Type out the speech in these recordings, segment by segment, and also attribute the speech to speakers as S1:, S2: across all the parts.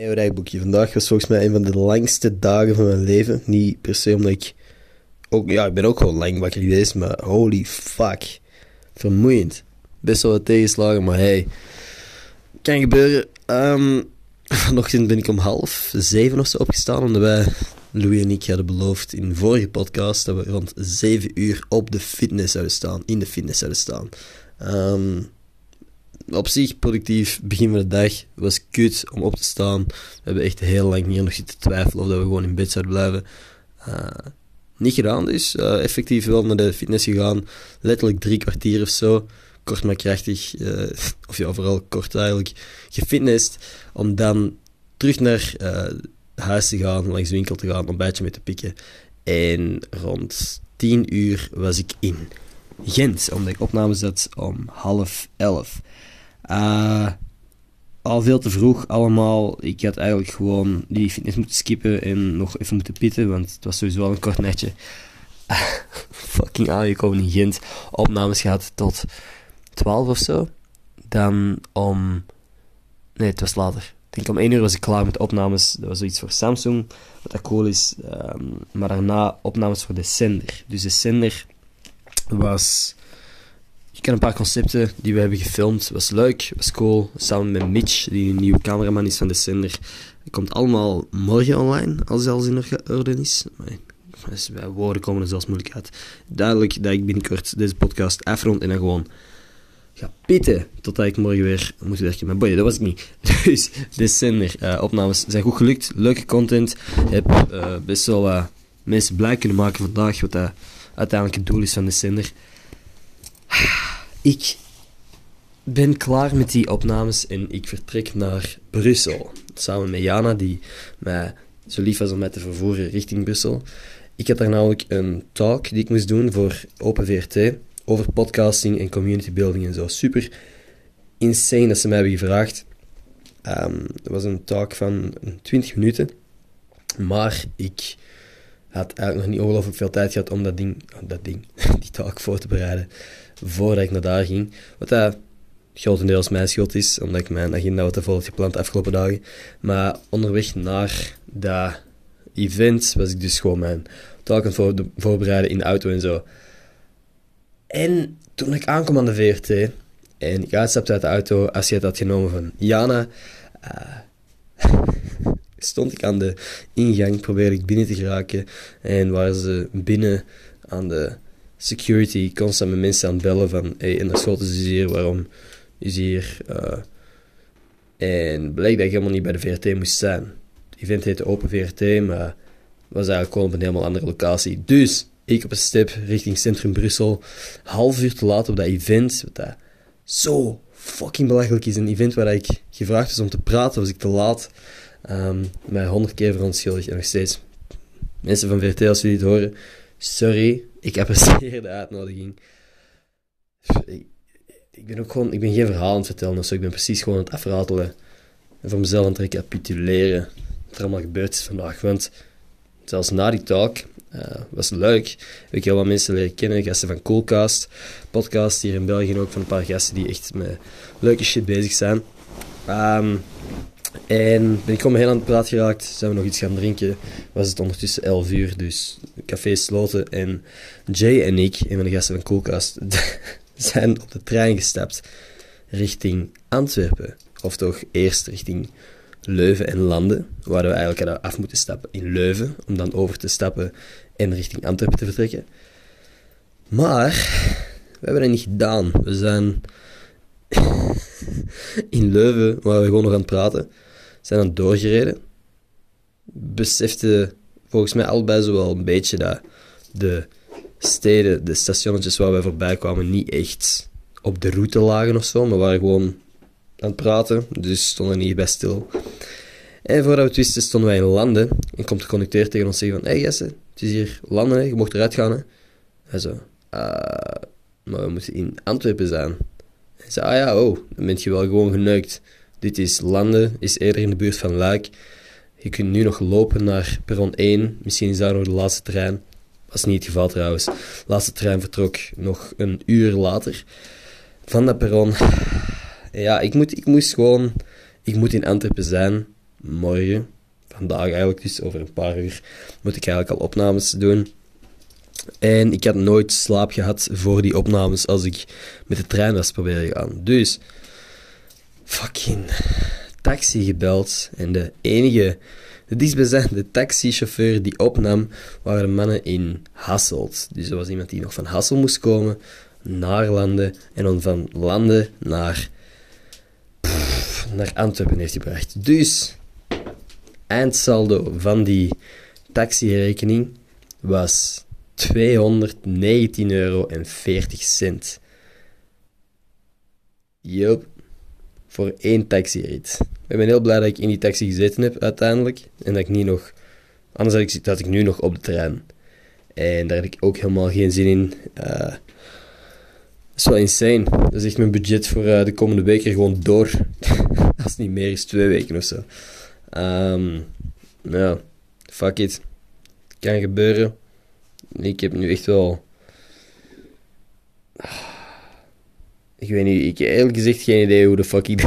S1: Hey, rijboekje. Vandaag was volgens mij een van de langste dagen van mijn leven. Niet per se omdat ik... Ook, ja, ik ben ook gewoon lang wakker geweest, maar holy fuck. Vermoeiend. Best wel wat tegenslagen, maar hey. Kan gebeuren. Um, vanochtend ben ik om half zeven of zo opgestaan, omdat wij, Louis en ik, hadden beloofd in vorige podcast dat we rond zeven uur op de fitness zouden staan. In de fitness zouden staan. Um, op zich productief begin van de dag. was kut om op te staan. We hebben echt heel lang hier nog zitten twijfelen of dat we gewoon in bed zouden blijven. Uh, niet gedaan dus. Uh, effectief wel naar de fitness gegaan. Letterlijk drie kwartier of zo. Kort maar krachtig. Uh, of ja, vooral kort eigenlijk. Gefitnessd. Om dan terug naar huis te gaan. Langs de winkel te gaan. Beetje mee te pikken. En rond tien uur was ik in Gent. Omdat ik opname zat om half elf. Uh, al veel te vroeg allemaal. Ik had eigenlijk gewoon die fitness moeten skippen en nog even moeten pitten, want het was sowieso al een kort netje. fucking aangekomen in Gent. Opnames gehad tot 12 of zo. Dan om. Nee, het was later. Ik denk om 1 uur was ik klaar met opnames. Dat was zoiets voor Samsung, wat dat cool is. Um, maar daarna opnames voor de Sender. Dus de Sender was ik ken een paar concepten die we hebben gefilmd. Was leuk, was cool. Samen met Mitch, die nieuwe cameraman is van de zender. Het komt allemaal morgen online, als alles in orde is. bij woorden komen er zelfs moeilijk uit. Duidelijk dat ik binnenkort deze podcast afrond en dan gewoon ga pitten totdat ik morgen weer moet werken. Maar boy, dat was ik niet. Dus de zender uh, opnames zijn goed gelukt. Leuke content. Heb uh, best wel mensen blij kunnen maken vandaag, wat dat uiteindelijk het doel is van de zender. Ik ben klaar met die opnames en ik vertrek naar Brussel. Samen met Jana, die mij zo lief was om mij te vervoeren richting Brussel. Ik had daar namelijk een talk die ik moest doen voor Open VRT over podcasting en community building en zo. Super insane dat ze mij hebben gevraagd. Um, het was een talk van 20 minuten, maar ik had eigenlijk nog niet ongelooflijk veel tijd gehad om dat ding, dat ding, die talk voor te bereiden voordat ik naar daar ging. Wat dat grotendeels mijn schuld is, omdat ik mijn agenda wat te vol gepland de afgelopen dagen. Maar onderweg naar dat event was ik dus gewoon mijn talk aan het voorbereiden in de auto en zo. En toen ik aankom aan de VRT en ik uitstapte uit de auto, als je had genomen van Jana, uh, stond ik aan de ingang, probeerde ik binnen te geraken en waren ze binnen aan de security constant met mensen aan het bellen van hey, en daar schoten ze hier, waarom is hier... Uh, en bleek dat ik helemaal niet bij de VRT moest zijn. Het event heette Open VRT, maar was eigenlijk gewoon op een helemaal andere locatie. Dus ik op een step richting Centrum Brussel, half uur te laat op dat event, wat dat zo fucking belachelijk is. Een event waar ik gevraagd was om te praten, was ik te laat. Um, mij honderd keer verontschuldigd en nog steeds. Mensen van VRT, als jullie het horen, sorry, ik apprecieer de uitnodiging. Ik, ben ook gewoon, ik ben geen verhaal aan het vertellen, dus ik ben precies gewoon aan het afratelen en voor mezelf aan het recapituleren wat er allemaal gebeurd is vandaag. Want zelfs na die talk uh, was leuk. Heb ik heel wat mensen leren kennen, gasten van Coolcast, podcast hier in België ook van een paar gasten die echt met leuke shit bezig zijn. Um, en ben ik gewoon heel aan het praat geraakt. Zijn we nog iets gaan drinken. Was het ondertussen 11 uur, dus café sloten. En Jay en ik, een van de gasten van Koelkast, zijn op de trein gestapt richting Antwerpen. Of toch eerst richting Leuven en Landen, waar we eigenlijk hadden af moeten stappen in Leuven, om dan over te stappen en richting Antwerpen te vertrekken. Maar we hebben dat niet gedaan. We zijn in Leuven, waar we gewoon nog aan het praten, zijn dan doorgereden. Besefte volgens mij allebei zo wel een beetje dat de steden, de stationnetjes waar wij voorbij kwamen, niet echt op de route lagen of zo, maar waren gewoon aan het praten, dus stonden niet bij stil. En voordat we het wisten, stonden wij in landen en komt de conducteur tegen ons zeggen van, hé hey, Jesse, het is hier landen, je mocht eruit gaan. Hè. Zo, uh, maar we moeten in Antwerpen zijn. Hij zei, ah ja, oh, dan ben je wel gewoon geneukt. Dit is Landen, is eerder in de buurt van Luik. Je kunt nu nog lopen naar perron 1. Misschien is daar nog de laatste trein. Was niet het geval trouwens. De laatste trein vertrok nog een uur later van dat perron. Ja, ik, moet, ik moest gewoon... Ik moet in Antwerpen zijn. morgen, vandaag eigenlijk, dus over een paar uur, moet ik eigenlijk al opnames doen. En ik had nooit slaap gehad voor die opnames als ik met de trein was proberen gaan. Dus, fucking taxi gebeld. En de enige, de taxichauffeur die opnam, waren mannen in Hasselt. Dus er was iemand die nog van Hassel moest komen, naar Landen. En dan van Landen naar, naar Antwerpen heeft gebracht. Dus, eindsaldo van die taxirekening was 219 euro en 40 cent. Yup. Voor één taxirit. Ik ben heel blij dat ik in die taxi gezeten heb uiteindelijk. En dat ik niet nog... Anders had ik, dat ik nu nog op de trein. En daar heb ik ook helemaal geen zin in. Uh, dat is wel insane. Dat is echt mijn budget voor uh, de komende weken gewoon door. Als het niet meer is, twee weken of zo. Um, ja, fuck it. Kan gebeuren. Ik heb nu echt wel. Ik weet niet, ik heb eerlijk gezegd geen idee hoe de fuck ik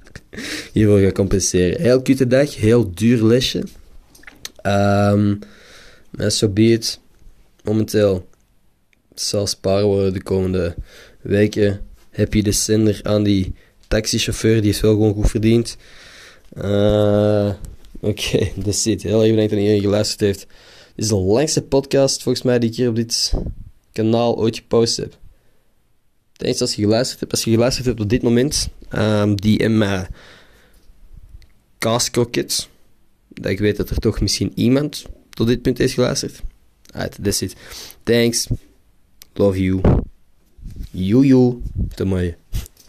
S1: hiervoor ga compenseren. Heel kutte dag, heel duur lesje. Um, maar so be it. Momenteel zal sparen worden de komende weken. Heb je de zender aan die taxichauffeur, die is wel gewoon goed verdiend. Uh, Oké, okay, that's it. Heel even bedankt dat iedereen geluisterd heeft. Is de langste podcast volgens mij die ik hier op dit kanaal ooit gepost heb. Thanks als je geluisterd hebt. Als je geluisterd hebt op dit moment, um, mijn kaaskroket. Dat ik weet dat er toch misschien iemand tot dit punt heeft geluisterd. Alright, that's it. Thanks. Love you. You. Te mooi.